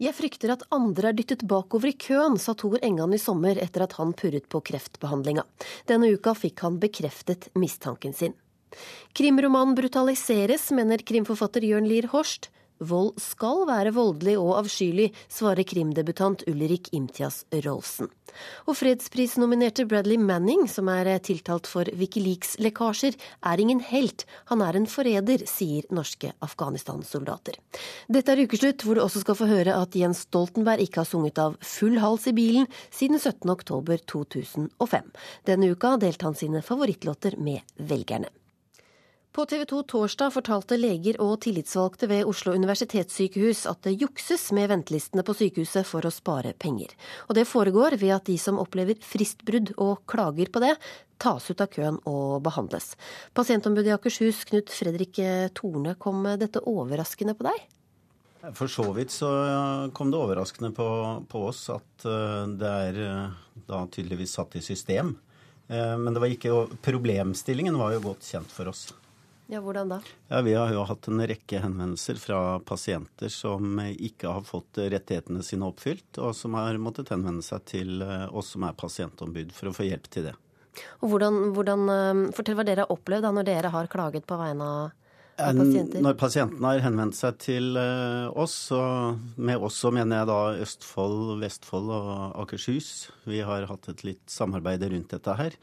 Jeg frykter at andre er dyttet bakover i køen, sa Tor Engan i sommer etter at han purret på kreftbehandlinga. Denne uka fikk han bekreftet mistanken sin. Krimromanen brutaliseres, mener krimforfatter Jørn Lier Horst. Vold skal være voldelig og avskyelig, svarer krimdebutant Ulrik Imtias Rolfsen. Og fredsprisnominerte Bradley Manning, som er tiltalt for Wikileaks-lekkasjer, er ingen helt, han er en forræder, sier norske Afghanistan-soldater. Dette er ukeslutt, hvor du også skal få høre at Jens Stoltenberg ikke har sunget av full hals i bilen siden 17.10.2005. Denne uka delte han sine favorittlåter med velgerne. På TV 2 torsdag fortalte leger og tillitsvalgte ved Oslo universitetssykehus at det jukses med ventelistene på sykehuset for å spare penger. Og det foregår ved at de som opplever fristbrudd og klager på det, tas ut av køen og behandles. Pasientombudet i Akershus, Knut Fredrik Torne, kom dette overraskende på deg? For så vidt så kom det overraskende på, på oss at eh, det er eh, da tydeligvis satt i system. Eh, men det var ikke, problemstillingen var jo godt kjent for oss. Ja, Hvordan da? Ja, Vi har jo hatt en rekke henvendelser fra pasienter som ikke har fått rettighetene sine oppfylt, og som har måttet henvende seg til eh, oss som er pasientombud for å få hjelp til det. Og hvordan, hvordan, eh, Fortell hva dere har opplevd da når dere har klaget på vegne av Pasienter. Når pasientene har henvendt seg til eh, oss, og med oss så mener jeg da Østfold, Vestfold og Akershus. Vi har hatt et litt samarbeid rundt dette her.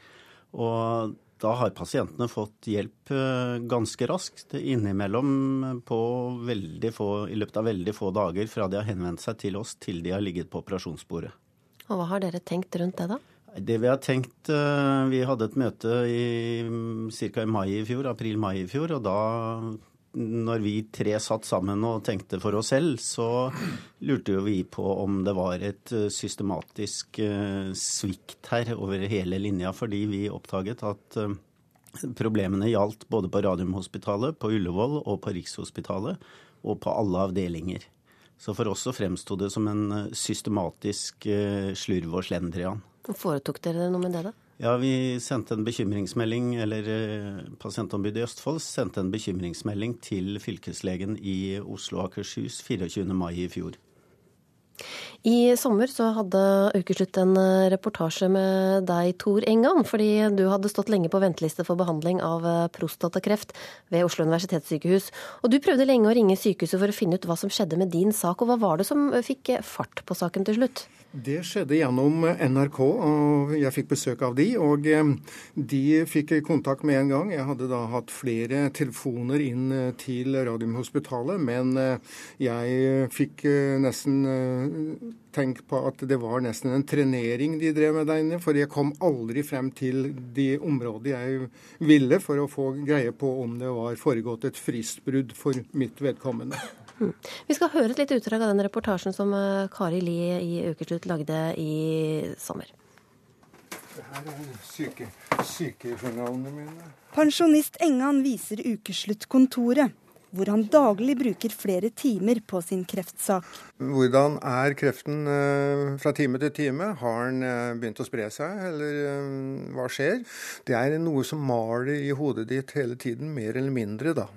Og da har pasientene fått hjelp eh, ganske raskt, innimellom på veldig få, i løpet av veldig få dager fra de har henvendt seg til oss til de har ligget på operasjonsbordet. Og Hva har dere tenkt rundt det, da? Det Vi har tenkt, eh, vi hadde et møte i ca. i mai i fjor, april-mai i fjor. og da når vi tre satt sammen og tenkte for oss selv, så lurte jo vi på om det var et eh, systematisk eh, svikt her over hele linja, fordi vi oppdaget at eh, problemene gjaldt både på Radiumhospitalet, på Ullevål og på Rikshospitalet, og på alle avdelinger. Så for oss så fremsto det som en systematisk slurv og slendrian. Foretok dere noe med det, da? Ja, vi sendte en bekymringsmelding, eller eh, Pasientombudet i Østfold sendte en bekymringsmelding til fylkeslegen i Oslo og Akershus 24. mai i fjor. I sommer så hadde Ukeslutt en eh, reportasje med deg, Tor Engan, fordi du hadde stått lenge på venteliste for behandling av eh, prostatakreft ved Oslo universitetssykehus. Og du prøvde lenge å ringe sykehuset for å finne ut hva som skjedde med din sak, og hva var det som fikk fart på saken til slutt? Det skjedde gjennom NRK, og jeg fikk besøk av de. Og eh, de fikk kontakt med en gang. Jeg hadde da hatt flere telefoner inn til Radiumhospitalet, men jeg fikk nesten tenk på at det var nesten en trenering de drev med der inne. For jeg kom aldri frem til de områdene jeg ville for å få greie på om det var foregått et fristbrudd for mitt vedkommende. Vi skal høre et lite utdrag av den reportasjen som eh, Kari Lie i Ukeslutt lagde i sommer. Det her er syke, sykejournalene mine. Pensjonist Engan viser Ukeslutt-kontoret hvor han daglig bruker flere timer på sin kreftsak. Hvordan er kreften eh, fra time til time? Har den eh, begynt å spre seg, eller eh, hva skjer? Det er noe som maler i hodet ditt hele tiden, mer eller mindre, da.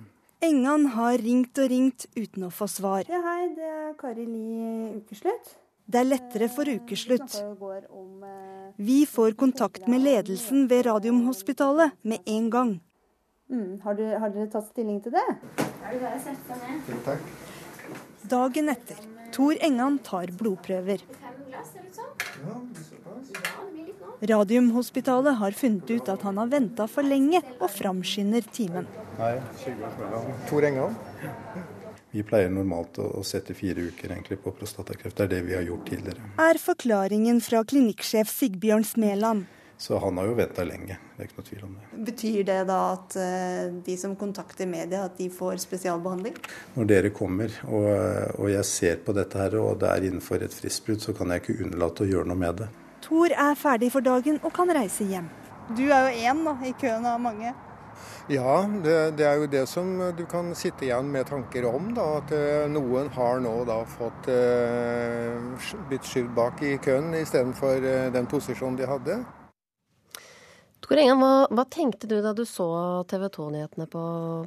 Engan har ringt og ringt uten å få svar. Ja, hei, det er Kari Li Ukeslutt. Det er lettere for ukeslutt. Vi får kontakt med ledelsen ved Radiumhospitalet med en gang. Mm. Har, du, har, dere tatt stilling til det? Ja, seg ned. Takk. Dagen etter. Tor Engan tar blodprøver. Radiumhospitalet har funnet ut at han har venta for lenge og framskynder timen. Hei, Tor Engan. Vi pleier normalt å sette fire uker egentlig på prostatakreft. Det er det vi har gjort tidligere. Er forklaringen fra klinikksjef Sigbjørn Smeland. Så han har jo venta lenge. Det er ikke noe tvil om det. Betyr det da at uh, de som kontakter media, at de får spesialbehandling? Når dere kommer og, og, jeg ser på dette her, og det er innenfor et fristbrudd, så kan jeg ikke unnlate å gjøre noe med det. Tor er ferdig for dagen og kan reise hjem. Du er jo én i køen av mange. Ja, det, det, er jo det som du kan sitte igjen med tanker om. Da, at uh, noen har nå da fått uh, blitt skyvd bak i køen istedenfor uh, den posisjonen de hadde. Tor Engan, hva, hva, tenkte du da du så TV 2-nyhetene på,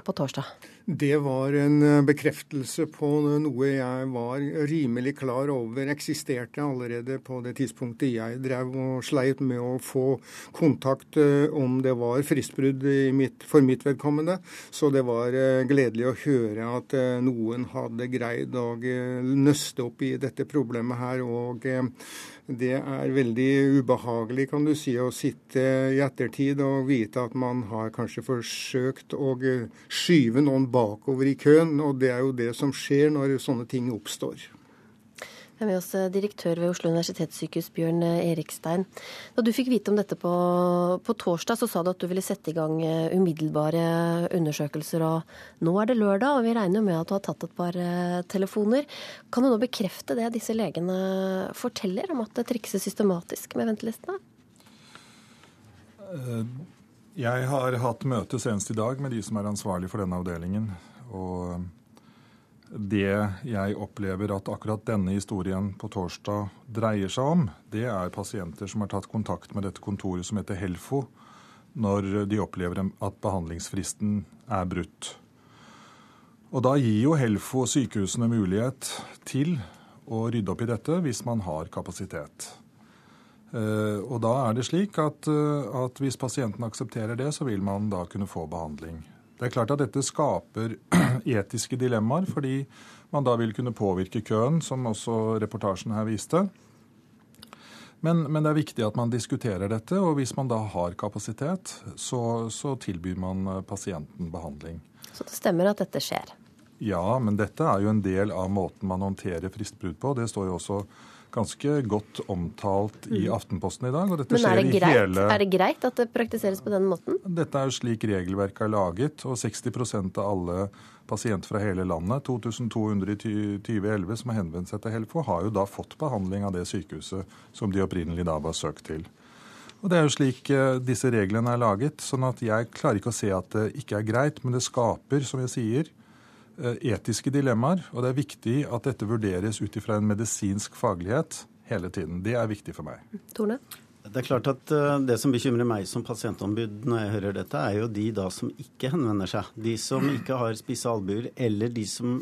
på, torsdag? Det var en eh, bekreftelse på noe jeg var rimelig klar over eksisterte allerede på det tidspunktet jeg drev og sleit med å få kontakt eh, om det var fristbrudd mitt, for mitt vedkommende. Så det var eh, gledelig å høre at noen hadde greid å nøste opp i dette problemet her. og det er veldig ubehagelig kan du si, å sitte i ettertid og vite at man har kanskje forsøkt å skyve noen bakover i køen. Og det er jo det som skjer når sånne ting oppstår. Jeg er med oss eh, direktør ved Oslo universitetssykehus, Bjørn eh, Erikstein. Da du fikk vite om dette på, på, torsdag, så sa du at du ville sette i gang eh, umiddelbare undersøkelser. og Nå er det lørdag, og vi regner med at du har tatt et par telefoner. Kan du nå bekrefte det disse legene forteller, om at det trikses systematisk med ventelistene? Jeg har hatt møte senest i dag med de som er ansvarlig for denne avdelingen. og det jeg opplever at akkurat denne historien på torsdag dreier seg om, det er pasienter som har tatt kontakt med dette kontoret som heter Helfo, når de opplever at behandlingsfristen er brutt. Og Da gir jo Helfo sykehusene mulighet til å rydde opp i dette hvis man har kapasitet. Eh, og da er det slik at, eh, at hvis pasienten aksepterer det, så vil man da kunne få behandling. Det er klart at dette skaper etiske dilemmaer, fordi man da vil kunne påvirke køen, som også reportasjen her viste. Men, men, det er viktig at man diskuterer dette, og hvis man da har kapasitet, så, så tilbyr man eh, pasienten behandling. Så det stemmer at dette skjer? Ja, men dette er jo en del av måten man håndterer fristbrudd på. Det står jo også ganske godt omtalt i mm. Aftenposten i dag. og dette Men er det, greit, hele... er det greit at det praktiseres på den måten? Dette er jo slik regelverket er laget. Og 60% av alle pasienter fra hele landet, 2200 i 2011 som har henvendt seg til Helfo, har jo da fått behandling av det sykehuset som de opprinnelig da var søkt til. Og Det er jo slik eh, disse reglene er laget. sånn at jeg klarer ikke å se at det ikke er greit, men det skaper, som jeg sier, etiske dilemmaer, og det er viktig at dette vurderes ut ifra en medisinsk faglighet hele tiden. Det er viktig for meg. Torne? Det er klart at eh, Det som bekymrer meg som pasientombud når jeg hører dette, er jo de da som ikke henvender seg. De som ikke har spisse albuer, eller de som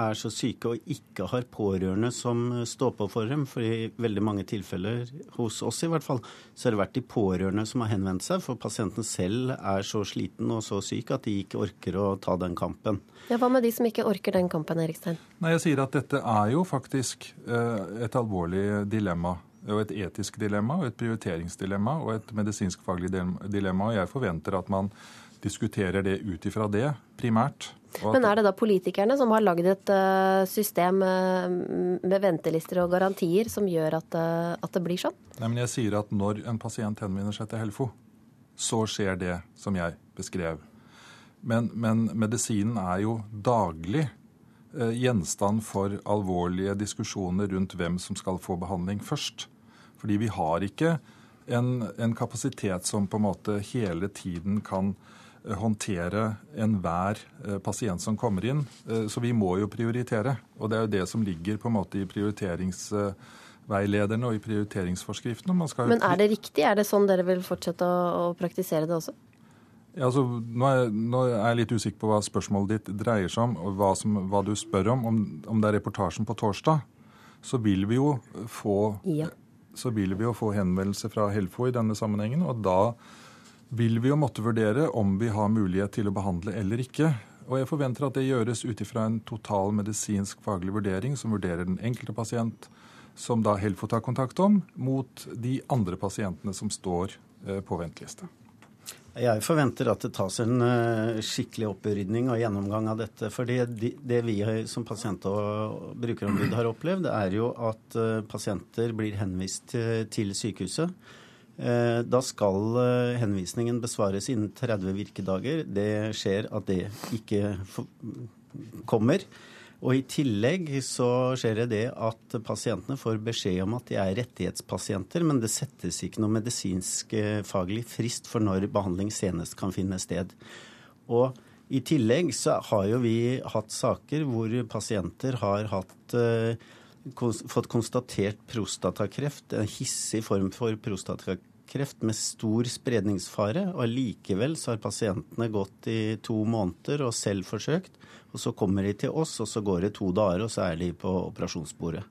er så syke og ikke har pårørende som står på for dem. For i veldig mange tilfeller, hos oss i hvert fall, så har det vært de pårørende som har henvendt seg. For pasienten selv er så sliten og så syk at de ikke orker å ta den kampen. Ja, Hva med de som ikke orker den kampen, Erikstein? Nei, Jeg sier at dette er jo faktisk eh, et alvorlig dilemma. Og et etisk dilemma, og et prioriteringsdilemma og et medisinskfaglig dilemma. Og jeg forventer at man diskuterer det ut ifra det, primært. Men er det da politikerne som har lagd et eh, system eh, med ventelister og garantier som gjør at, eh, at, det blir sånn? Nei, men jeg sier at når en pasient henvender seg til Helfo, så skjer det som jeg beskrev. Men, men medisinen er jo daglig gjenstand for alvorlige diskusjoner rundt hvem som skal få behandling først. Fordi vi har ikke en, en kapasitet som på en måte hele tiden kan håndtere enhver eh, pasient som kommer inn. Eh, så vi må jo prioritere. Og det er jo det som ligger på en måte i prioriteringsveilederne og i prioriteringsforskriften. Men er det riktig? Er det sånn dere vil fortsette å, praktisere det også? Ja, altså, nå, er, nå, er, jeg litt usikker på hva spørsmålet ditt dreier seg om, og hva, som, hva du spør om. om. om. det er reportasjen på torsdag, så vil vi jo få, ja. så vil vi jo få henvendelse fra Helfo i denne sammenhengen. og da vil vi jo måtte vurdere om vi har mulighet til å behandle eller ikke. Og jeg forventer at det gjøres ut ifra en total medisinsk faglig vurdering som vurderer den enkelte pasient, som da Helfo tar kontakt om, mot de andre pasientene som står eh, på venteliste. Jeg forventer at det tas en eh, skikkelig opprydning og gjennomgang av dette. For det, vi som pasient- og brukerombud har opplevd, er jo at eh, pasienter blir henvist til sykehuset Eh, da skal eh, henvisningen besvares innen 30 virkedager. Det skjer at det ikke kommer. Og i tillegg så skjer det det at pasientene får beskjed om at de er rettighetspasienter, men det settes ikke noe medisinsk eh, frist for når behandling senest kan finne sted. Og i tillegg så har jo vi hatt saker hvor pasienter har hatt fått konstatert prostatakreft, en hissig form for prostatakreft kreft med stor spredningsfare. og Allikevel så har pasientene gått i to måneder og selv forsøkt. Og så kommer de til oss, og så går det to dager, og så er de på operasjonsbordet.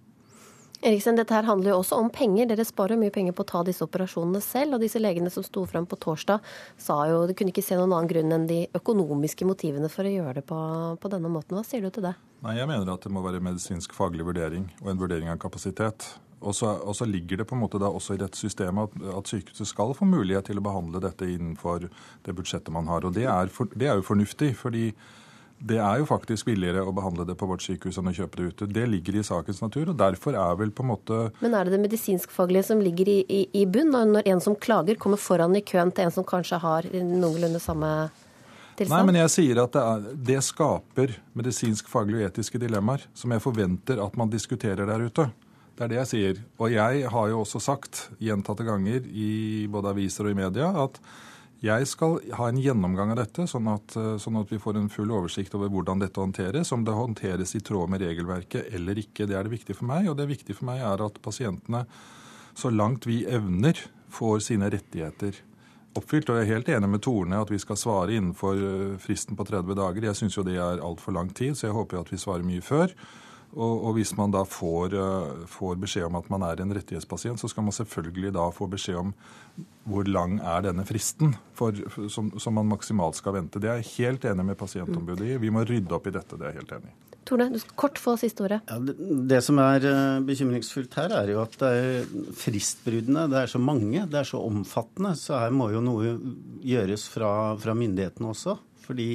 Eriksen, dette her handler jo også om penger. Dere sparer mye penger på å ta disse operasjonene selv. Og disse legene som sto fram på torsdag, sa jo de kunne ikke se noen annen grunn enn de økonomiske motivene for å gjøre det på, på denne måten. Hva sier du til det? Nei, Jeg mener at det må være medisinsk faglig vurdering og en vurdering av kapasitet. Og så, og så ligger det på en måte da også i dette systemet at, at, sykehuset skal få mulighet til å behandle dette innenfor det budsjettet man har. Og det er, for, det er jo fornuftig. fordi det er jo faktisk billigere å behandle det på vårt sykehus enn å kjøpe det ute. Det ligger i sakens natur, og derfor er vel på en måte Men er det det medisinskfaglige som ligger i, i, i bunn, når en som klager, kommer foran i køen til en som kanskje har noenlunde samme tilstand? Nei, men jeg sier at det, er, det skaper medisinsk-faglige og etiske dilemmaer som jeg forventer at man diskuterer der ute. Det er det jeg sier. Og jeg har jo også sagt gjentatte ganger i både aviser og i media at jeg skal ha en gjennomgang av dette, sånn at, sånn at, vi får en full oversikt over hvordan dette håndteres. Om det håndteres i tråd med regelverket eller ikke. Det er det viktige for meg. Og det viktige for meg er at pasientene, så langt vi evner, får sine rettigheter oppfylt. Og jeg er helt enig med Torne at vi skal svare innenfor eh, fristen på 30 dager. Jeg syns jo det er altfor lang tid, så jeg håper jo at vi svarer mye før. Og, og, hvis man da får, uh, får, beskjed om at man er en rettighetspasient, så skal man selvfølgelig da få beskjed om hvor lang er denne fristen for, som, som, man maksimalt skal vente. Det er jeg helt enig med pasientombudet i. Vi må rydde opp i dette, det er jeg helt enig i. Torne, du skal kort få siste ordet. Ja, det, det, som er uh, bekymringsfullt her, er jo at det er fristbruddene det er så mange, det er så omfattende. Så her må jo noe gjøres fra, fra myndighetene også. Fordi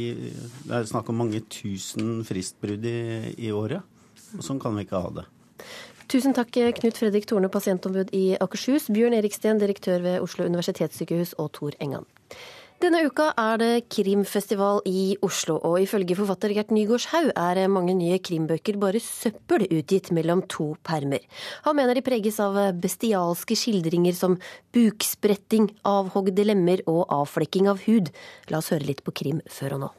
det er snakk om mange tusen fristbrudd i, i året. Og sånn kan vi ikke ha det. Tusen takk, Knut Fredrik Torne, pasientombud i Akershus, Bjørn Eriksten, direktør ved Oslo universitetssykehus, og Tor Engan. Denne uka er det krimfestival i Oslo, og ifølge forfatter Gert Nygårdshaug er mange nye krimbøker bare søppel utgitt mellom to permer. Han mener de preges av bestialske skildringer som bukspretting, avhogde lemmer og avflekking av hud. La oss høre litt på krim før og nå.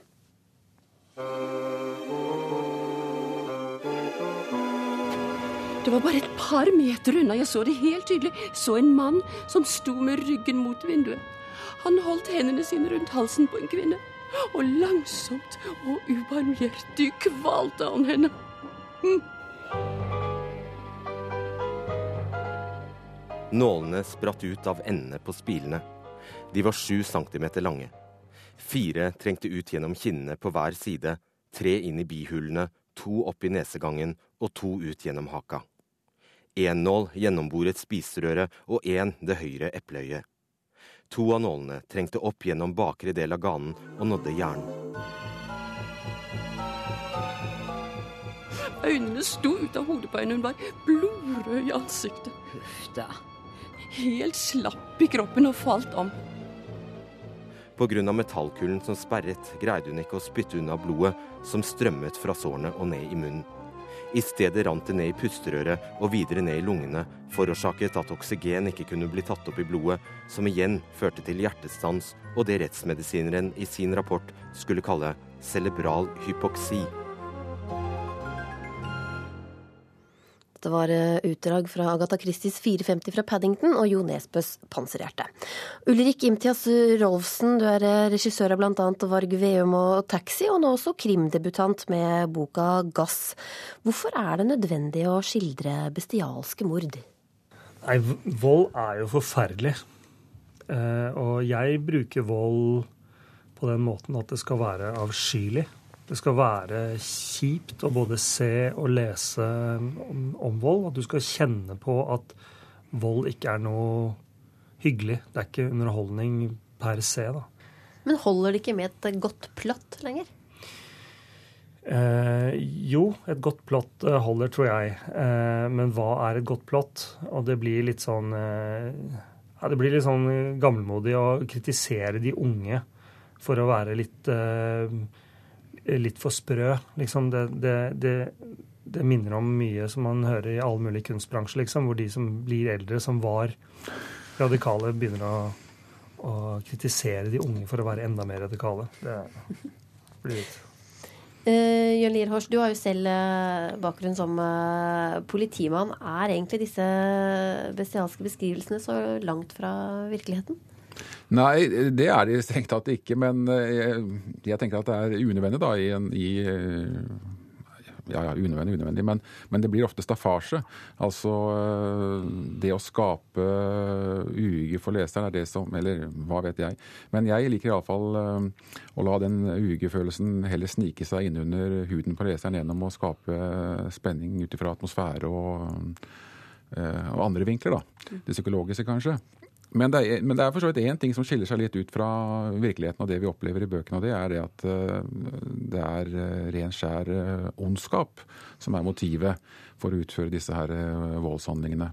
Det var bare et par meter unna, jeg så det helt tydelig, så en mann som sto med ryggen mot vinduet. Han holdt hendene sine rundt halsen på en kvinne, og langsomt og ubarmhjertig kvalte han henne. Hm. Nålene spratt ut av endene på spilene. De var sju centimeter lange. Fire trengte ut gjennom kinnene på hver side, tre inn i bihulene, to opp i nesegangen og to ut gjennom haka én nål gjennomboret spiserøret og én det høyre epleøyet. To av nålene trengte opp gjennom bakre del av ganen og nådde hjernen. Øynene sto ut av hodet på henne, hun var blodrød i ansiktet. Huff da. Helt slapp i kroppen og falt om. Pga. metallkulen som sperret, greide hun ikke å spytte unna blodet som strømmet fra sårene og ned i munnen. I stedet rant det ned i pusterøret og videre ned i lungene, forårsaket at oksygen ikke kunne bli tatt opp i blodet, som igjen førte til hjertestans og det rettsmedisineren i sin rapport skulle kalle cerebral hypoksi. Det var eh, utdrag fra Agatha Christies 450 fra Paddington og Jo Nesbøs Panserhjerte. Ulrik Imtias Rolfsen, du er eh, regissør av bl.a. Varg Veum og Taxi, og nå også krimdebutant med boka Gass. Hvorfor er det nødvendig å skildre bestialske mord? Nei, vold er jo forferdelig. Eh, og jeg bruker vold på den måten at det skal være avskyelig. Det skal være kjipt å både se og lese om, om, vold. At du skal kjenne på at vold ikke er noe hyggelig. Det er ikke underholdning per se. da. Men holder det ikke med et godt plott lenger? Eh, jo, et godt plott eh, holder, tror jeg. Eh, men hva er et godt plott? Og det blir litt sånn eh, ja, Det blir litt sånn gammelmodig å kritisere de unge for å være litt eh, litt for sprø. Liksom det, det, det, det, minner om mye som man hører i all mulig kunstbransje, liksom, hvor de som blir eldre, som var radikale, begynner å, å kritisere de unge for å være enda mer radikale. Det blir litt Uh, Jørn Lier du har jo selv uh, bakgrunn som uh, politimann. Er egentlig disse bestialske beskrivelsene så langt fra virkeligheten? Nei, det er de strengt tatt ikke. Men jeg, jeg, tenker at det er unødvendig da, i, en, i ja, ja, unødvendig, unødvendig, men, men, det blir ofte staffasje. Altså eh, det å skape uge for leseren er det som Eller hva vet jeg. Men jeg liker iallfall å la den uhyggefølelsen heller snike seg innunder huden på leseren gjennom å skape spenning ut ifra atmosfære og, og andre vinkler, da. Det psykologiske, kanskje. Men det, er, men det er for så vidt én ting som skiller seg litt ut fra virkeligheten og det vi opplever i bøkene, og det er det at uh, det er uh, ren, skjær uh, ondskap som er motivet for å utføre disse her voldshandlingene.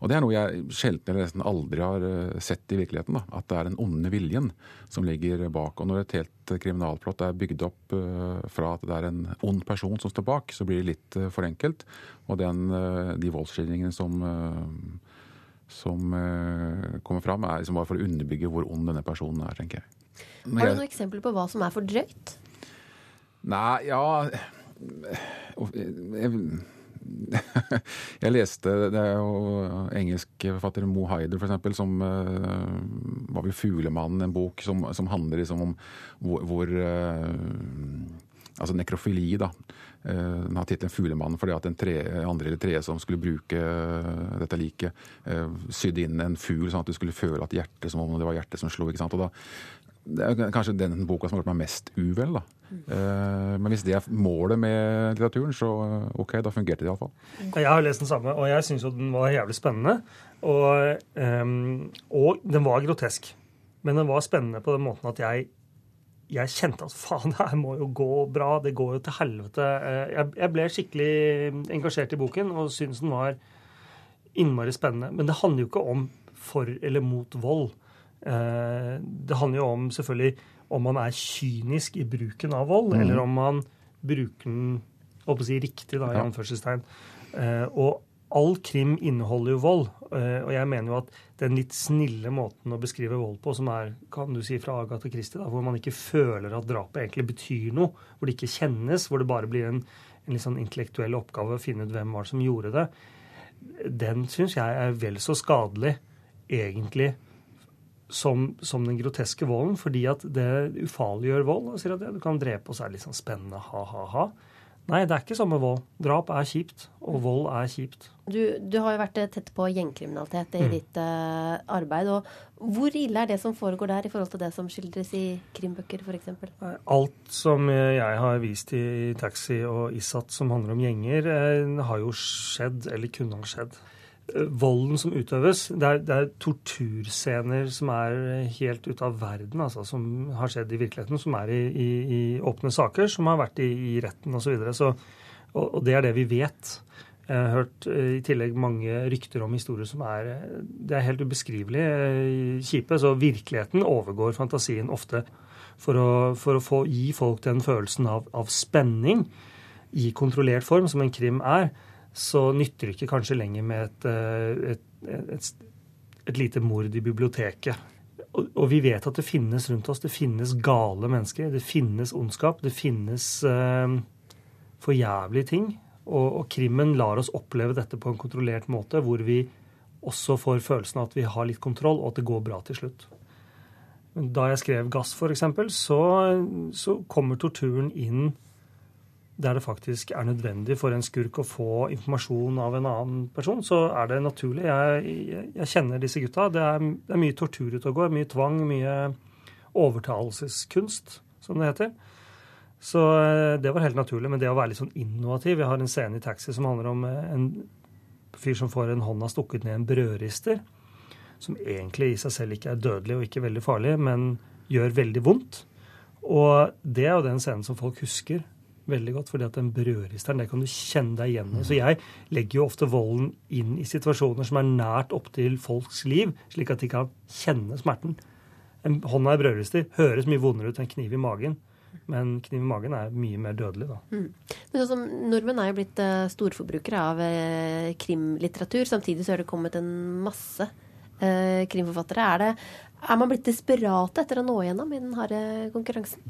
Og det er noe jeg sjelden eller nesten aldri har sett i virkeligheten. Da. At det er den onde viljen som ligger bak. Og når et helt kriminalplott er bygd opp fra at det er en ond person som står bak, så blir det litt for enkelt. Og den, de voldsskildringene som som uh, kommer fram, er liksom bare for å underbygge hvor ond denne personen er, tenker jeg. Men Har du noen eksempler på hva som er for drøyt? Nei, ja jeg, jeg leste Det er jo engelsk forfatter Mo Haider, f.eks., som var vel 'Fuglemannen', en bok som, som handler liksom om hvor, hvor Altså nekrofili, da. Eh, den har tittelen 'Fuglemannen' fordi at en tre, andre eller tredje som skulle bruke eh, dette liket, eh, sydde inn en fugl sånn at du skulle føle at hjertet som om det var hjertet som slo. ikke sant? Og da, det er kanskje den boka som har gjort meg mest uvel. da. Men hvis det er målet med litteraturen, så ok, da fungerte det iallfall. Jeg har lest den samme, og jeg syns jo den var jævlig spennende. Og, um, og den var grotesk. Men den var spennende på den måten at jeg jeg kjente at faen, det her må jo gå bra. Det går jo til helvete. Eh, jeg, ble skikkelig engasjert i boken og syntes den var innmari spennende. Men det handler jo ikke om for eller mot vold. Eh, det handler jo om selvfølgelig om man er kynisk i bruken av vold, mm. eller om man bruker den å si, riktig, da, i anførselstegn. Eh, og all krim inneholder jo vold. Eh, og jeg mener jo at den litt snille måten å beskrive vold på, som er kan du si, fra Agatha Christie, hvor man ikke føler at drapet egentlig betyr noe, hvor det ikke kjennes, hvor det bare blir en, en litt sånn intellektuell oppgave å finne ut hvem var det som gjorde det, den syns jeg er vel så skadelig, egentlig, som, som, den groteske volden, fordi at det ufarliggjør vold. og sier at Du kan drepe, og så er det litt sånn spennende ha-ha-ha. Nei, det er ikke samme vold. Drap er kjipt, og vold er kjipt. Du, du har jo vært eh, tett på gjengkriminalitet i mm. ditt uh, arbeid. og Hvor ille er det som foregår der, i forhold til det som skildres i krimbøker f.eks.? Alt som jeg har vist i Taxi og Isat som handler om gjenger, eh, har jo skjedd, eller kunne ha skjedd volden som utøves. Det er, det er, torturscener som er helt ute av verden, altså, som har skjedd i virkeligheten, som er i, i, i åpne saker, som har vært i, i retten osv. Så videre. så, og, og det er det vi vet. Jeg har hørt eh, i tillegg mange rykter om historier som er det er helt ubeskrivelig eh, kjipe. Så virkeligheten overgår fantasien ofte. For å, for å få, gi folk den følelsen av, av spenning i kontrollert form, som en krim er, så nytter det ikke kanskje lenger med et, eh, et, et, et lite mord i biblioteket. Og, og, vi vet at det finnes rundt oss. Det finnes gale mennesker. Det finnes ondskap. Det finnes eh, forjævlige ting. Og, og, krimmen lar oss oppleve dette på en kontrollert måte, hvor vi også får følelsen av at vi har litt kontroll, og at det går bra til slutt. Da jeg skrev 'Gass', f.eks., så, så kommer torturen inn der det faktisk er nødvendig for en skurk å få informasjon av en annen person, så er det naturlig. Jeg, jeg, kjenner disse gutta. Det er, det er, mye tortur ute og går. Mye tvang, mye overtalelseskunst, som det heter. Så eh, det var helt naturlig. Men det å være litt sånn innovativ Jeg har en scene i Taxi som handler om eh, en fyr som får en hånda stukket ned en brødrister. Som egentlig i seg selv ikke er dødelig og ikke veldig farlig, men gjør veldig vondt. Og det er jo den scenen som folk husker veldig godt. fordi at den brødristeren, det kan du kjenne deg igjen i. Så jeg legger jo ofte volden inn i situasjoner som er nært opptil folks liv, slik at de kan kjenne smerten. En hånd av brødrister høres mye vondere ut enn kniv i magen. Men kniv i magen er mye mer dødelig, da. Mm. Men sånn som Nordmenn er jo blitt uh, storforbrukere av uh, krimlitteratur. Samtidig så har det kommet en masse uh, krimforfattere. Er, det, er man blitt desperate etter å nå igjennom i den harde konkurransen?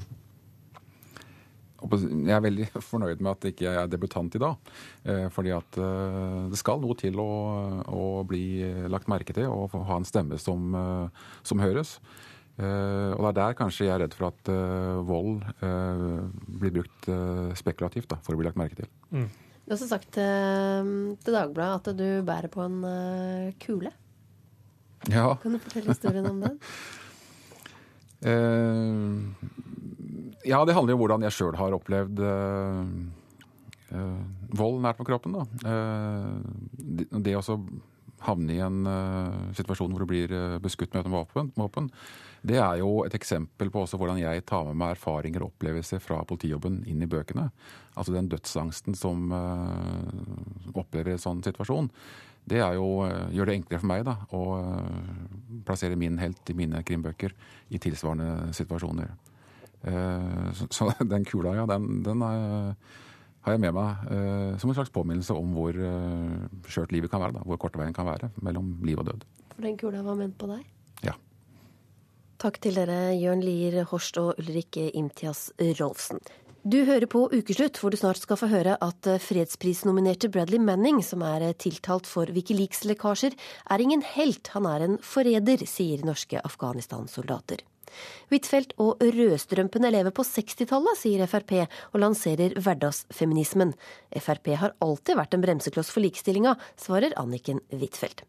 Jeg er veldig fornøyd med at ikke jeg er debutant i dag. Fordi at det skal noe til å, å bli lagt merke til og ha en stemme som, som høres. Og det er der kanskje jeg er redd for at vold blir brukt spekulativt da, for å bli lagt merke til. Mm. Du har også sagt til Dagbladet at du bærer på en kule. Ja. Kan du fortelle historien om den? Uh, ja, det handler jo om hvordan jeg sjøl har opplevd øh, øh, vold nært på kroppen. da. det, det å havne i en situasjon hvor du blir beskutt med et våpen, det er jo et eksempel på også hvordan jeg tar med meg erfaringer og opplevelser fra politijobben inn i bøkene. Altså den dødsangsten som opplever en sånn situasjon det jo, eh, gjør det enklere for meg da, å eh, plassere min helt i mine krimbøker i tilsvarende situasjoner. Eh, så, den kula, ja, den, den er, har jeg med meg som en slags påminnelse om hvor skjørt livet kan være. Da, hvor korte veien kan være mellom liv og død. For den kula var ment på deg? Ja. Takk til dere, Jørn Lier Horst og Ulrik Imtias Rolfsen. Du hører på Ukeslutt, hvor du snart skal få høre at eh, fredsprisnominerte Bradley Manning, som er eh, tiltalt for Wikileaks-lekkasjer, er ingen helt, han er en forræder, sier norske Afghanistan-soldater. Huitfeldt og rødstrømpene lever på 60-tallet, sier Frp, og lanserer hverdagsfeminismen. Frp har alltid vært en bremsekloss for likestillinga, svarer Anniken Huitfeldt.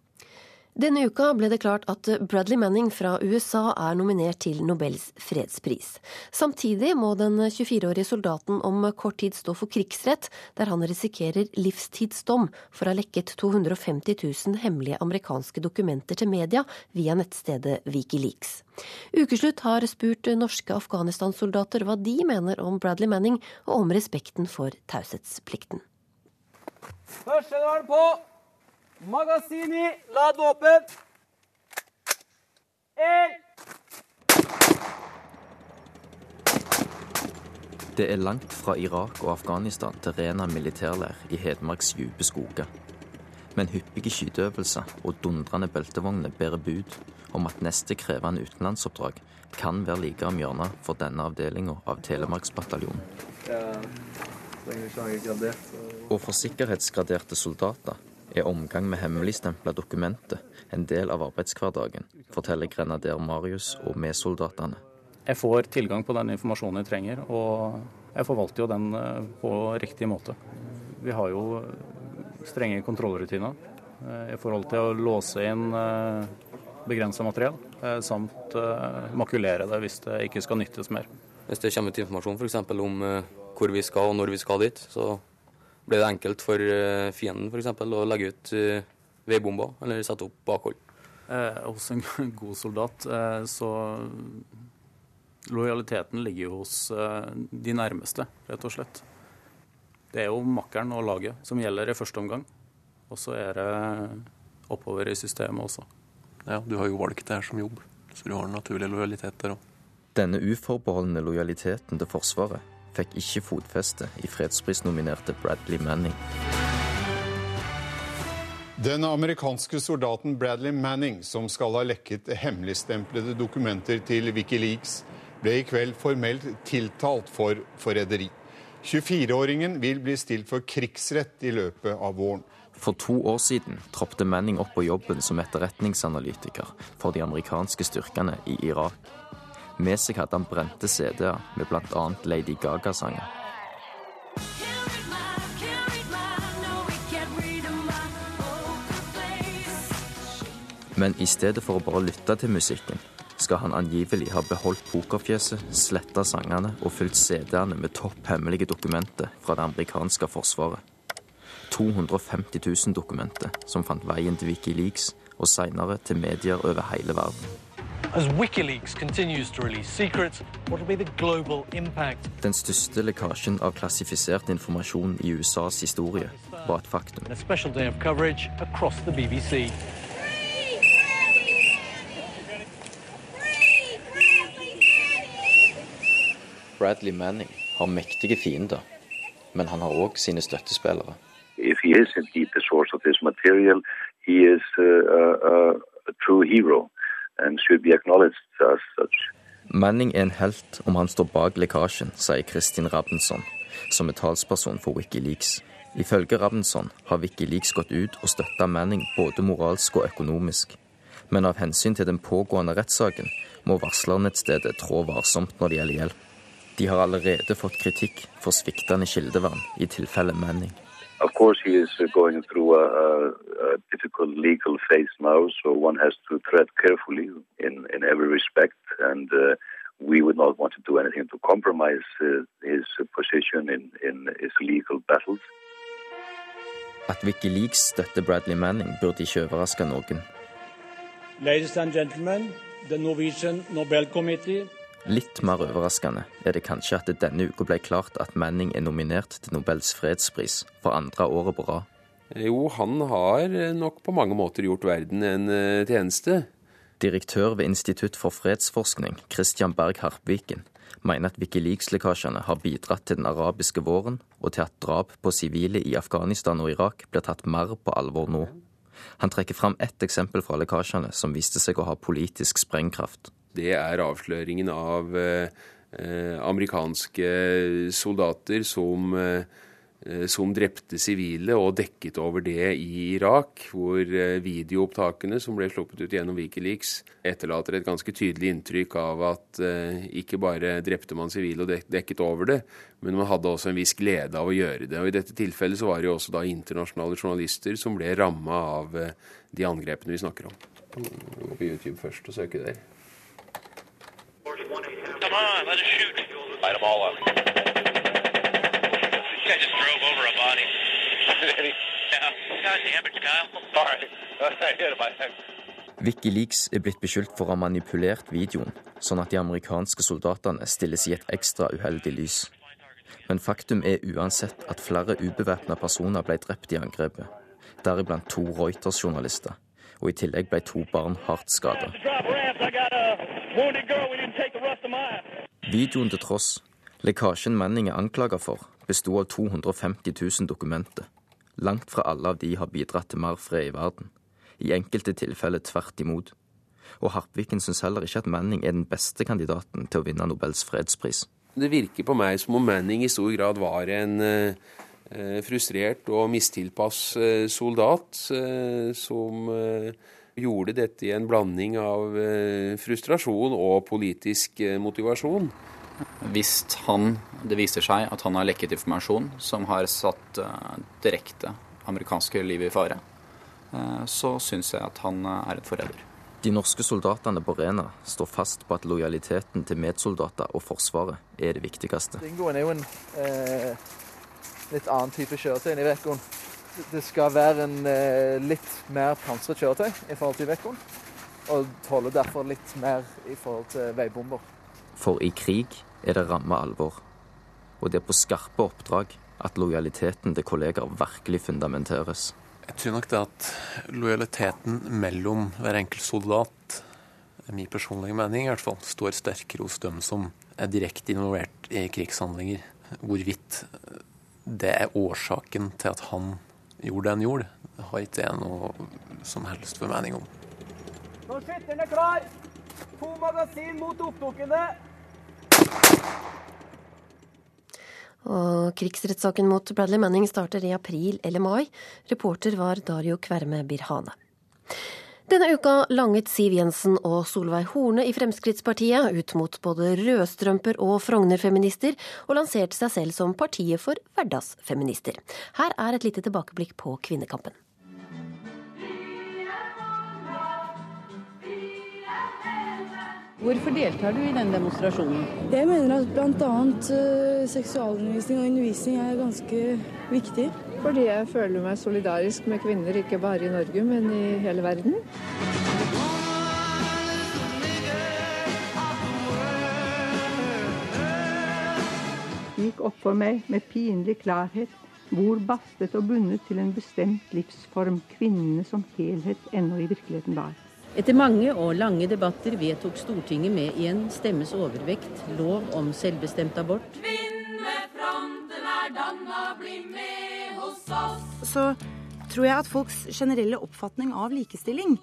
Denne uka ble det klart at Bradley Manning fra USA er nominert til Nobels fredspris. Samtidig må den 24-årige soldaten om kort tid stå for krigsrett, der han risikerer livstidsdom for å ha lekket 250 000 hemmelige amerikanske dokumenter til media via nettstedet Wikileaks. Ukeslutt har spurt norske Afghanistan-soldater hva de mener om Bradley Manning, og om respekten for taushetsplikten. Førstegarden på! Magasini, lad våpen. En. Det er langt fra Irak og Afghanistan til Rena militærleir i Hedmarks dype skoger. Men hyppige skyteøvelser og dundrende beltevogner bærer bud om at neste krevende utenlandsoppdrag kan være like om hjørnet for denne avdelinga av Telemarksbataljonen. Og for sikkerhetsgraderte soldater er omgang med hemmeligstempla dokumenter en del av arbeidshverdagen, forteller grenader Marius og medsoldatene. Jeg får tilgang på den informasjonen jeg trenger, og jeg forvalter jo den eh, på riktig måte. Vi har jo strenge kontrollrutiner eh, i forhold til å låse inn eh, begrensa materiell, samt makulere det hvis det ikke skal nyttes mer. Hvis det kommer ut informasjon f.eks. om hvor vi skal og når vi skal dit, så blir det enkelt for eh, fienden f.eks. å legge ut eh, veibomber eller sette opp bakhold. Eh, hos en god soldat eh, så Lojaliteten ligger jo hos eh, de nærmeste, rett og slett. Det er jo makkeren og laget som gjelder i første omgang. Og så er det oppover i systemet også. Ja, du har jo valgt det her som jobb, så du har en naturlig lojalitet der òg. Denne uforbeholdne lojaliteten til Forsvaret fikk ikke fotfeste i fredsprisnominerte Bradley Manning. Den amerikanske soldaten Bradley Manning, som skal ha lekket hemmeligstemplede dokumenter til Wikileaks, ble i kveld formelt tiltalt for forræderi. 24-åringen vil bli stilt for krigsrett i løpet av våren. For to år siden troppet Manning opp på jobben som etterretningsanalytiker for de amerikanske styrkene i Irak. Med seg hadde han brente CD-er med bl.a. Lady Gaga-sanger. Men i stedet for å bare lytte til musikken, skal han angivelig ha beholdt pokerfjeset, sletta sangene og fylt CD-ene med topp hemmelige dokumenter fra det amerikanske forsvaret. 250 000 dokumenter som fant veien til Wikileaks og seinere til medier over hele verden. As WikiLeaks continues to release secrets, what will be the global impact? Den største lekkasjen av klassifisert informasjon i USAs historie var et faktum. A special day of coverage across the BBC. Bradley Manning har mektige fiender, men han har òg sine støttespillere. If he is indeed the source of this material, he is uh, uh, a true hero and. Manning er en helt om han står bak lekkasjen, sier Kristin Rabensson, som er talsperson for Wikileaks. Ifølge Rabensson har Wikileaks gått ut og støtta Manning både moralsk og økonomisk. Men av hensyn til den pågående rettssaken må varslernettstedet trå varsomt når det gjelder hjelp. De har allerede fått kritikk for sviktende kildevern i tilfelle Manning. Of course, he is going through a, a difficult legal phase now, so one has to tread carefully in, in every respect. And uh, we would not want to do anything to compromise uh, his position in, in his legal battles. At Wikileaks støtter Bradley Manning, burde ikke overraske noen. Ladies and gentlemen, the Norwegian Nobel Committee Litt mer overraskende er det kanskje at det denne uka ble klart at Manning er nominert til Nobels fredspris for andre året på rad. Jo, han har nok på mange måter gjort verden en eh, tjeneste. Direktør ved Institutt for fredsforskning, Christian Berg Harpviken, mener at Wikileaks-lekkasjene har bidratt til den arabiske våren, og til at drap på sivile i Afghanistan og Irak blir tatt mer på alvor nå. Han trekker fram ett eksempel fra lekkasjene som viste seg å ha politisk sprengkraft det er avsløringen av eh, amerikanske soldater som, eh, som drepte sivile og dekket over det i Irak, hvor eh, videoopptakene som ble sluppet ut gjennom Wikileaks, etterlater et ganske tydelig inntrykk av at ikke bare drepte man sivile og dekket over det, men man hadde også en viss glede av å gjøre det. Og I dette tilfellet så var det jo også da internasjonale journalister som ble ramma av de angrepene vi snakker om. Gå på YouTube først og søke der. Come on, let us shoot. Light them all up. This guy just drove over a body. yeah. God damn it, Kyle. All right. I hit him, I. Wikileaks er blitt beskyldt for å ha manipulert videoen, sånn at de amerikanske soldatene stilles i et ekstra uheldig lys. Men faktum er uansett at flere ubevæpna personer ble drept i angrepet, deriblant to Reuters-journalister, og i tillegg ble to barn hardt skada. Videoen til tross, lekkasjen Manning er anklaget for, besto av 250 000 dokumenter. Langt fra alle av de har bidratt til mer fred i verden. I enkelte tilfeller tvert imot. Og Harpviken syns heller ikke at Manning er den beste kandidaten til å vinne Nobels fredspris. Det virker på meg som om Manning i stor grad var en eh, frustrert og mistilpass eh, soldat eh, som eh, gjorde dette i en blanding av eh, frustrasjon og politisk eh, motivasjon. Hvis han, det viser seg at han har lekket informasjon som har satt uh, direkte amerikanske liv i fare, så syns jeg at han er en forræder. De norske soldatene på Rena står fast på at lojaliteten til medsoldater og Forsvaret er det viktigste. Dingoen er jo en eh, litt annen type kjøretøy enn i Vekkon det skal være en eh, litt mer pansret kjøretøy i forhold til Vekon. Og tåler derfor litt mer i forhold til veibomber. For i krig er det ramme alvor. Og det er på skarpe oppdrag at lojaliteten til kollegaer virkelig fundamenteres. Jeg tror nok det at lojaliteten mellom hver enkelt soldat, er min personlige mening i hvert fall, står sterkere hos dem som er direkte involvert i krigshandlinger. Hvorvidt det er årsaken til at han gjorde det han gjorde, har ikke jeg noe som helst formening om. Nå skytteren er klar! To magasin mot oppdukkende. Og krigsrettssaken mot Bradley Manning starter i april eller mai. Reporter var Dario Kverme Birhane. Denne uka langet Siv Jensen og Solveig Horne i Fremskrittspartiet ut mot både rødstrømper og Frogner-feminister, og lanserte seg selv som partiet for hverdagsfeminister. Her er et lite tilbakeblikk på kvinnekampen. Hvorfor deltar du i denne demonstrasjonen? Jeg mener at bl.a. Uh, seksualundervisning og undervisning er ganske viktig. Fordi jeg føler meg solidarisk med kvinner, ikke bare i Norge, men i hele verden. Det gikk opp for meg med pinlig klarhet hvor bastet og bundet til en bestemt livsform kvinnene som helhet ennå i virkeligheten var. Etter mange og lange debatter vedtok Stortinget med i en stemmes overvekt lov om selvbestemt abort. Kvinnefronten er danna, bli med hos oss. så tror jeg at folks generelle oppfatning av likestilling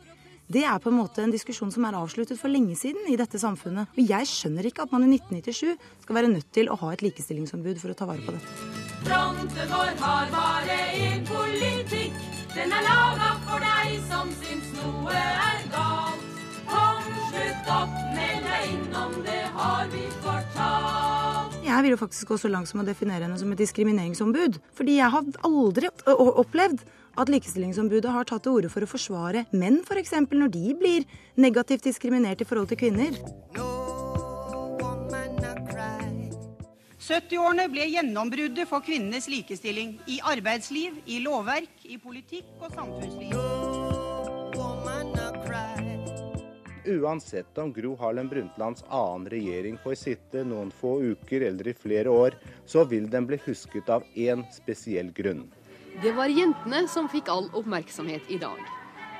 det er på en måte en diskusjon som er avsluttet for lenge siden i dette samfunnet. Og jeg skjønner ikke at man i 1997 skal være nødt til å ha et likestillingsombud for å ta vare på dette. Fronten vår har bare én politikk. Den er laga for deg som syns noe er galt. Kom, slutt opp, meld deg innom, det har vi fortalt. Jeg vil jo faktisk gå så langt som å definere henne som et diskrimineringsombud. Fordi jeg har aldri opplevd at Likestillingsombudet har tatt til orde for å forsvare menn, f.eks. når de blir negativt diskriminert i forhold til kvinner. 70-årene ble gjennombruddet for kvinnenes likestilling i arbeidsliv, i lovverk, i politikk og samfunnsliv. Uansett om Gro Harlem Brundtlands annen regjering får sitte noen få uker eller i flere år, så vil den bli husket av én spesiell grunn. Det var jentene som fikk all oppmerksomhet i dag.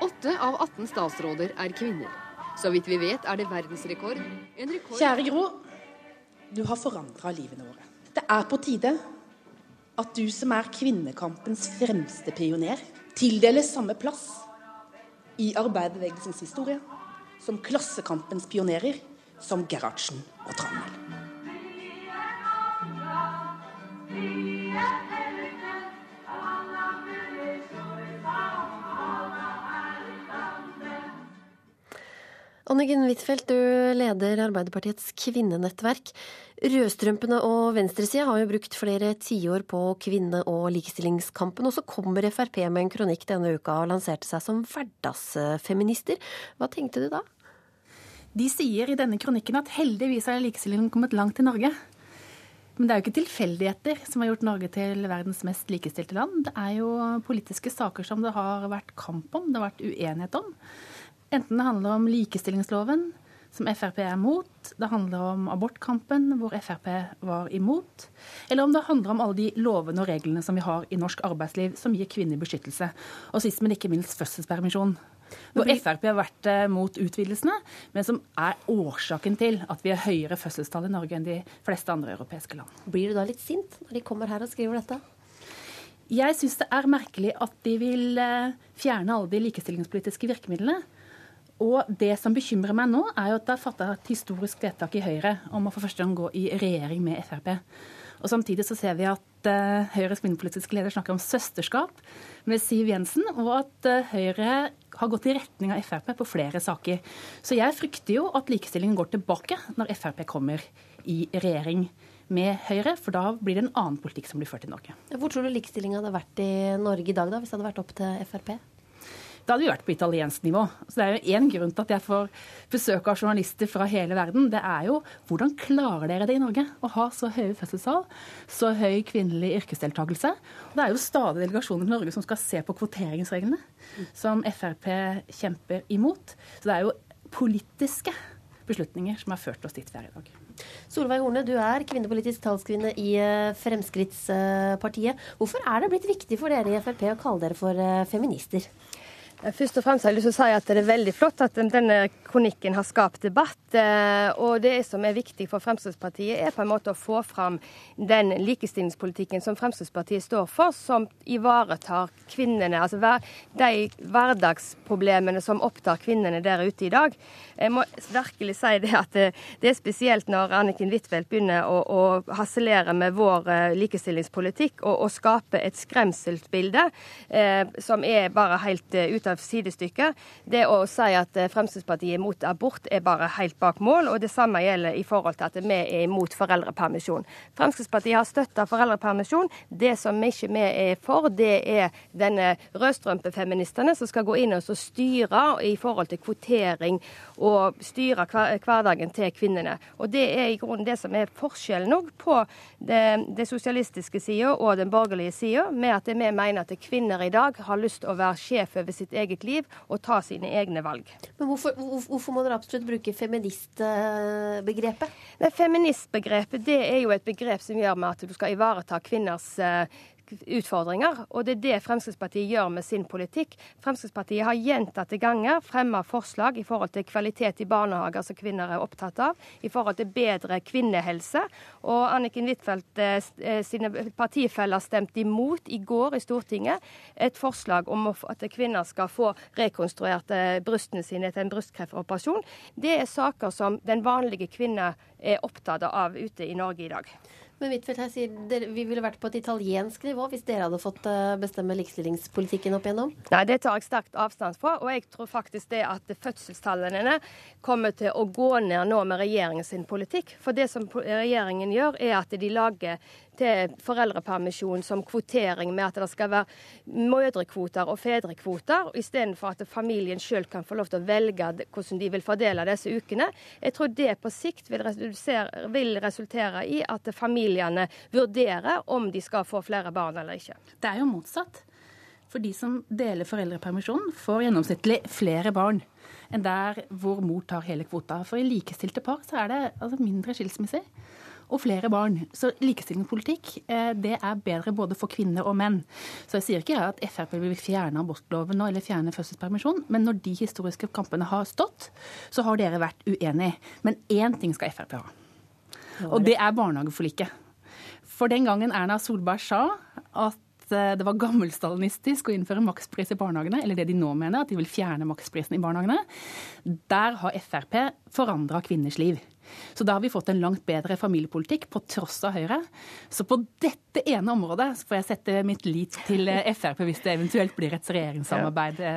Åtte av 18 statsråder er kvinner. Så vidt vi vet er det verdensrekord. rekord Kjære Gro. Du har forandra livene våre. Det er på tide at du som er kvinnekampens fremste pioner, tildeles samme plass i arbeiderbevegelsens historie som Klassekampens pionerer, som Gerhardsen og Tranmæl. Anniken Huitfeldt, du leder Arbeiderpartiets kvinnenettverk. Rødstrømpene og venstresida har jo brukt flere tiår på kvinne- og likestillingskampen. Og så kommer Frp med en kronikk denne uka og lanserte seg som hverdagsfeminister. Hva tenkte du da? De sier i denne kronikken at heldigvis har likestillingen kommet langt i Norge. Men det er jo ikke tilfeldigheter som har gjort Norge til verdens mest likestilte land. Det er jo politiske saker som det har vært kamp om, det har vært uenighet om. Enten det handler om likestillingsloven, som Frp er mot, det handler om abortkampen, hvor Frp var imot, eller om det handler om alle de lovene og reglene som vi har i norsk arbeidsliv som gir kvinner beskyttelse, og sist, men ikke minst fødselspermisjon. Hvor Frp har vært eh, mot utvidelsene, men som er årsaken til at vi har høyere fødselstall i Norge enn de fleste andre europeiske land. Blir du da litt sint når de kommer her og skriver dette? Jeg syns det er merkelig at de vil eh, fjerne alle de likestillingspolitiske virkemidlene. Og det som bekymrer meg nå, er jo at det er fatta et historisk vedtak i Høyre om å for første gang gå i regjering med Frp. Og Samtidig så ser vi at uh, Høyres kvinnepolitiske leder snakker om søsterskap med Siv Jensen, og at Høyre har gått i retning av Frp på flere saker. Så jeg frykter jo at likestillingen går tilbake når Frp kommer i regjering med Høyre, for da blir det en annen politikk som blir ført i Norge. Hvor tror du likestillinga hadde vært i Norge i dag, da, hvis det hadde vært opp til Frp? Da hadde vi vært på italiensk nivå. Så Det er jo én grunn til at jeg får besøk av journalister fra hele verden. Det er jo hvordan klarer dere det i Norge? Å ha så høye fødselstall, så høy kvinnelig yrkesdeltakelse. Og det er jo stadig delegasjoner i Norge som skal se på kvoteringsreglene, som Frp kjemper imot. Så det er jo politiske beslutninger som har ført oss dit vi er i dag. Solveig Horne, du er kvinnepolitisk talskvinne i eh, Fremskrittspartiet. Hvorfor er det blitt viktig for dere i Frp å kalle dere for eh, feminister? Først og fremst har jeg lyst til å si at det er veldig flott at denne kronikken har skapt debatt. Eh, og det som er viktig for Fremskrittspartiet, er på en måte å få fram den likestillingspolitikken som Fremskrittspartiet står for, som ivaretar kvinnene, altså de hverdagsproblemene som opptar kvinnene der ute i dag. Jeg må virkelig si det at det er spesielt når Anniken Huitfeldt begynner å, å harselere med vår eh, likestillingspolitikk og, og skape et skremselsbilde eh, som er bare helt uh, ute av sidestykket. Det å si at Fremskrittspartiet er imot abort, er bare helt bak mål. Og det samme gjelder i forhold til at vi er imot foreldrepermisjon. Fremskrittspartiet har støtta foreldrepermisjon. Det som vi ikke er for, det er denne rødstrømpefeministene som skal gå inn og styre i forhold til kvotering og styre hverdagen til kvinnene. Og det er i grunnen det som er forskjellen òg på det, det sosialistiske sida og den borgerlige sida, med at vi mener at kvinner i dag har lyst til å være sjef over sitt eget liv og ta sine egne valg. Men hvorfor, hvorfor må dere absolutt bruke feministbegrepet? Feministbegrepet det er jo et begrep som gjør med at du skal ivareta kvinners eh, utfordringer. Og det er det Fremskrittspartiet gjør med sin politikk. Fremskrittspartiet har gjentatte ganger fremma forslag i forhold til kvalitet i barnehager som kvinner er opptatt av, i forhold til bedre kvinnehelse. Og Anniken Huitfeldt eh, eh, sine partifeller stemte imot i går i Stortinget et forslag om at kvinner skal få rekonstruert eh, brystene sine til en brystkreftoperasjon. Det er saker som den vanlige kvinne er opptatt av ute i Norge i dag. Men Huitfeldt her sier dere, vi ville vært på et italiensk nivå hvis dere hadde fått eh, bestemme likestillingspolitikken opp igjennom? Nei, det tar jeg sterkt avstand fra. Og jeg tror faktisk det at fødselstallene kommer til å gå ned nå med regjeringens politikk. For det som regjeringen gjør, er at de lager til foreldrepermisjon som kvotering med at det skal være mødrekvoter og fedrekvoter, istedenfor at familien sjøl kan få lov til å velge hvordan de vil fordele disse ukene. Jeg tror det på sikt vil, vil resultere i at familiene vurdere om de skal få flere barn eller ikke. Det er jo motsatt. For de som deler foreldrepermisjonen, får gjennomsnittlig flere barn enn der hvor mor tar hele kvota. For i likestilte par så er det altså mindre skilsmisser og flere barn. Så likestillingspolitikk eh, det er bedre både for kvinner og menn. Så jeg sier ikke at Frp vil fjerne abortloven nå, eller fjerne fødselspermisjon, men når de historiske kampene har stått, så har dere vært uenige. Men én ting skal Frp ha, og det er barnehageforliket. For den gangen Erna Solberg sa at eh, det var gammelstalinistisk å innføre makspris i barnehagene, eller det de nå mener, at de vil fjerne maksprisen i barnehagene. Der har Frp forandra kvinners liv. Så da har vi fått en langt bedre familiepolitikk, på tross av Høyre. Så på dette ene området får jeg sette mitt lit til eh, Frp hvis det eventuelt blir et regjeringssamarbeid. Ja.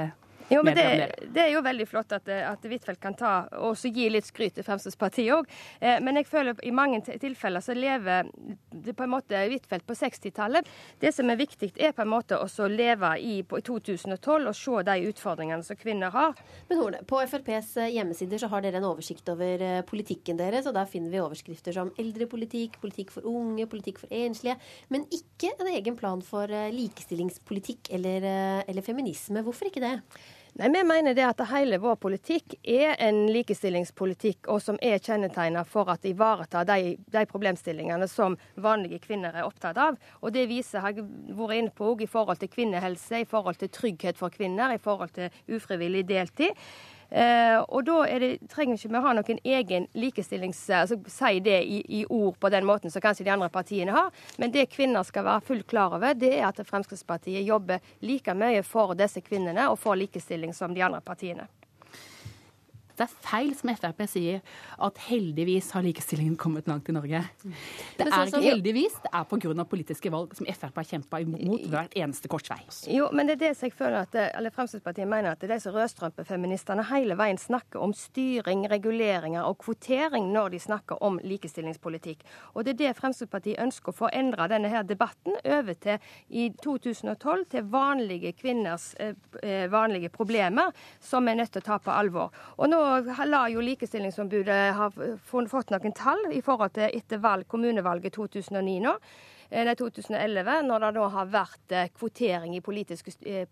Jo, men det, det, er jo veldig flott at, at Huitfeldt kan ta og gi litt skryt til Fremskrittspartiet òg. Eh, men jeg føler i mange tilfeller så lever det på en måte Huitfeldt på 60-tallet. Det som er viktig, er på en måte å leve i, på, i 2012 og se de utfordringene som kvinner har. Men Horne, På FrPs eh, hjemmesider så har dere en oversikt over eh, politikken deres, og der finner vi overskrifter som eldrepolitikk, politikk for unge, politikk for enslige, men ikke en egen plan for eh, likestillingspolitikk eller, eller feminisme. Hvorfor ikke det? Nei, Vi mener det at hele vår politikk er en likestillingspolitikk, og som er kjennetegnet for at ivareta de, de, problemstillingene som vanlige kvinner er opptatt av. Og Det viser har jeg vært inne på i forhold til kvinnehelse, i forhold til trygghet for kvinner, i forhold til ufrivillig deltid. Eh, og da det, trenger ikke vi ha noen egen likestillings... altså Si det i, i, ord på den måten som kanskje de andre partiene har. Men det kvinner skal være fullt klar over, det er at Fremskrittspartiet jobber like mye for disse kvinnene og for likestilling som de andre partiene. Det er feil som Frp sier, at heldigvis har likestillingen kommet langt i Norge. Det er ikke heldigvis, det er pga. politiske valg som Frp har kjempa imot hvert eneste korsvei. Jo, men det er det som jeg føler at eller Fremskrittspartiet mener at det er disse rødstrømpefeministene hele veien snakker om styring, reguleringer og kvotering når de snakker om likestillingspolitikk. Og det er det Fremskrittspartiet ønsker å få endra denne her debatten over til i 2012 til vanlige kvinners eh, eh vanlige problemer, som er nødt til å ta på alvor. Og nå la jo Likestillingsombudet ha fått noen tall i forhold til etter valg, kommunevalget 2009 nå. Eh, nei, 2011, når det da har vært eh, kvotering i eh,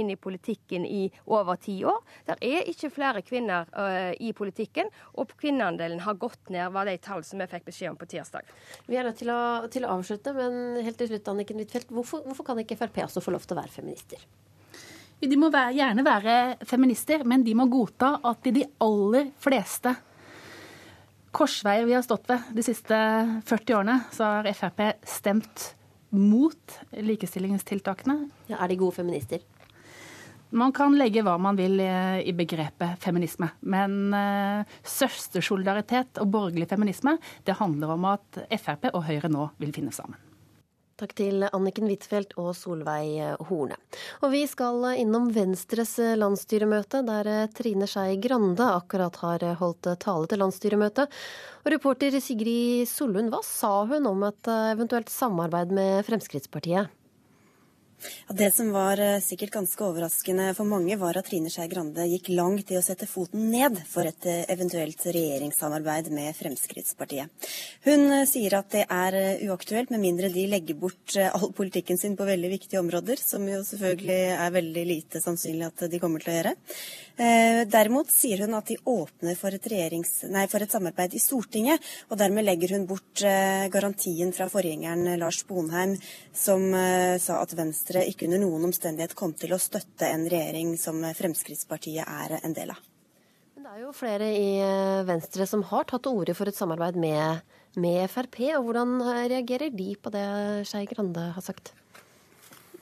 inn i politikken i over ti år. Det er ikke flere kvinner uh, i politikken, og kvinneandelen har gått ned, var de tall som vi fikk beskjed om på tirsdag. Vi er nødt til til å avslutte, men helt til slutt, Anniken Huitfeldt, hvorfor, hvorfor kan ikke Frp også få lov til å være feminister? De må være, gjerne være feminister, men de må godta at i de aller fleste korsveier vi har stått ved de siste 40 årene, så har Frp stemt mot likestillingstiltakene. Ja, er de gode feminister? Man kan legge hva man vil i begrepet feminisme. Men uh, søstersolidaritet og borgerlig feminisme det handler om at Frp og Høyre nå vil finne sammen. Takk til Anniken Huitfeldt og Solveig Horne. Og vi skal innom Venstres landsstyremøte, der Trine Skei Grande akkurat har holdt tale til landsstyremøtet. Og reporter Sigrid Sollund, hva sa hun om et eventuelt samarbeid med Fremskrittspartiet? Det som var eh, sikkert ganske overraskende for mange, var at Trine Skei Grande gikk langt i å sette foten ned for et eh, eventuelt regjeringssamarbeid med Fremskrittspartiet. Hun eh, sier at det er uaktuelt med mindre de legger bort all politikken sin på veldig viktige områder, som jo selvfølgelig er veldig lite sannsynlig at de kommer til å gjøre. Derimot sier hun at de åpner for et, nei, for et samarbeid i Stortinget, og dermed legger hun bort garantien fra forgjengeren Lars Bonheim, som sa at Venstre Venstre ikke under noen omstendighet kom til å støtte en regjering som Fremskrittspartiet er en del av. Men det er jo flere i eh, Venstre som har tatt til orde for et samarbeid med, med Frp. og Hvordan reagerer de på det Skei Grande har sagt?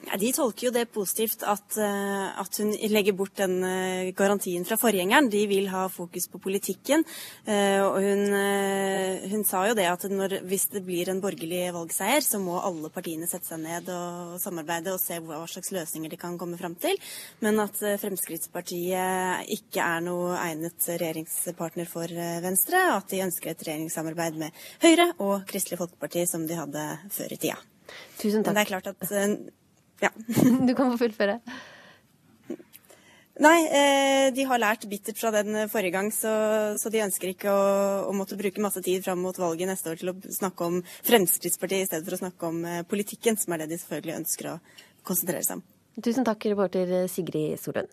Ja, de tolker jo det positivt at, eh, at, hun legger bort den eh, garantien fra forgjengeren. De vil ha fokus på politikken. Eh, og hun, hun sa jo det at når, hvis det blir en borgerlig valgseier, så må alle partiene sette seg ned og samarbeide og se hva slags løsninger de kan komme fram til. Men at Fremskrittspartiet ikke er noe egnet regjeringspartner for Venstre. Og at de ønsker et regjeringssamarbeid med Høyre og Kristelig Folkeparti som de hadde før i tida. Tusen takk. Men det er klart at ja. du kan få fullføre. Nei, eh, de har lært bittert fra den forrige gang, så, så de ønsker ikke å, å, måtte bruke masse tid fram mot valget neste år til å snakke om Fremskrittspartiet i stedet for å snakke om eh, politikken, som er det de selvfølgelig ønsker å konsentrere seg om. Tusen takk, reporter Sigrid Solund.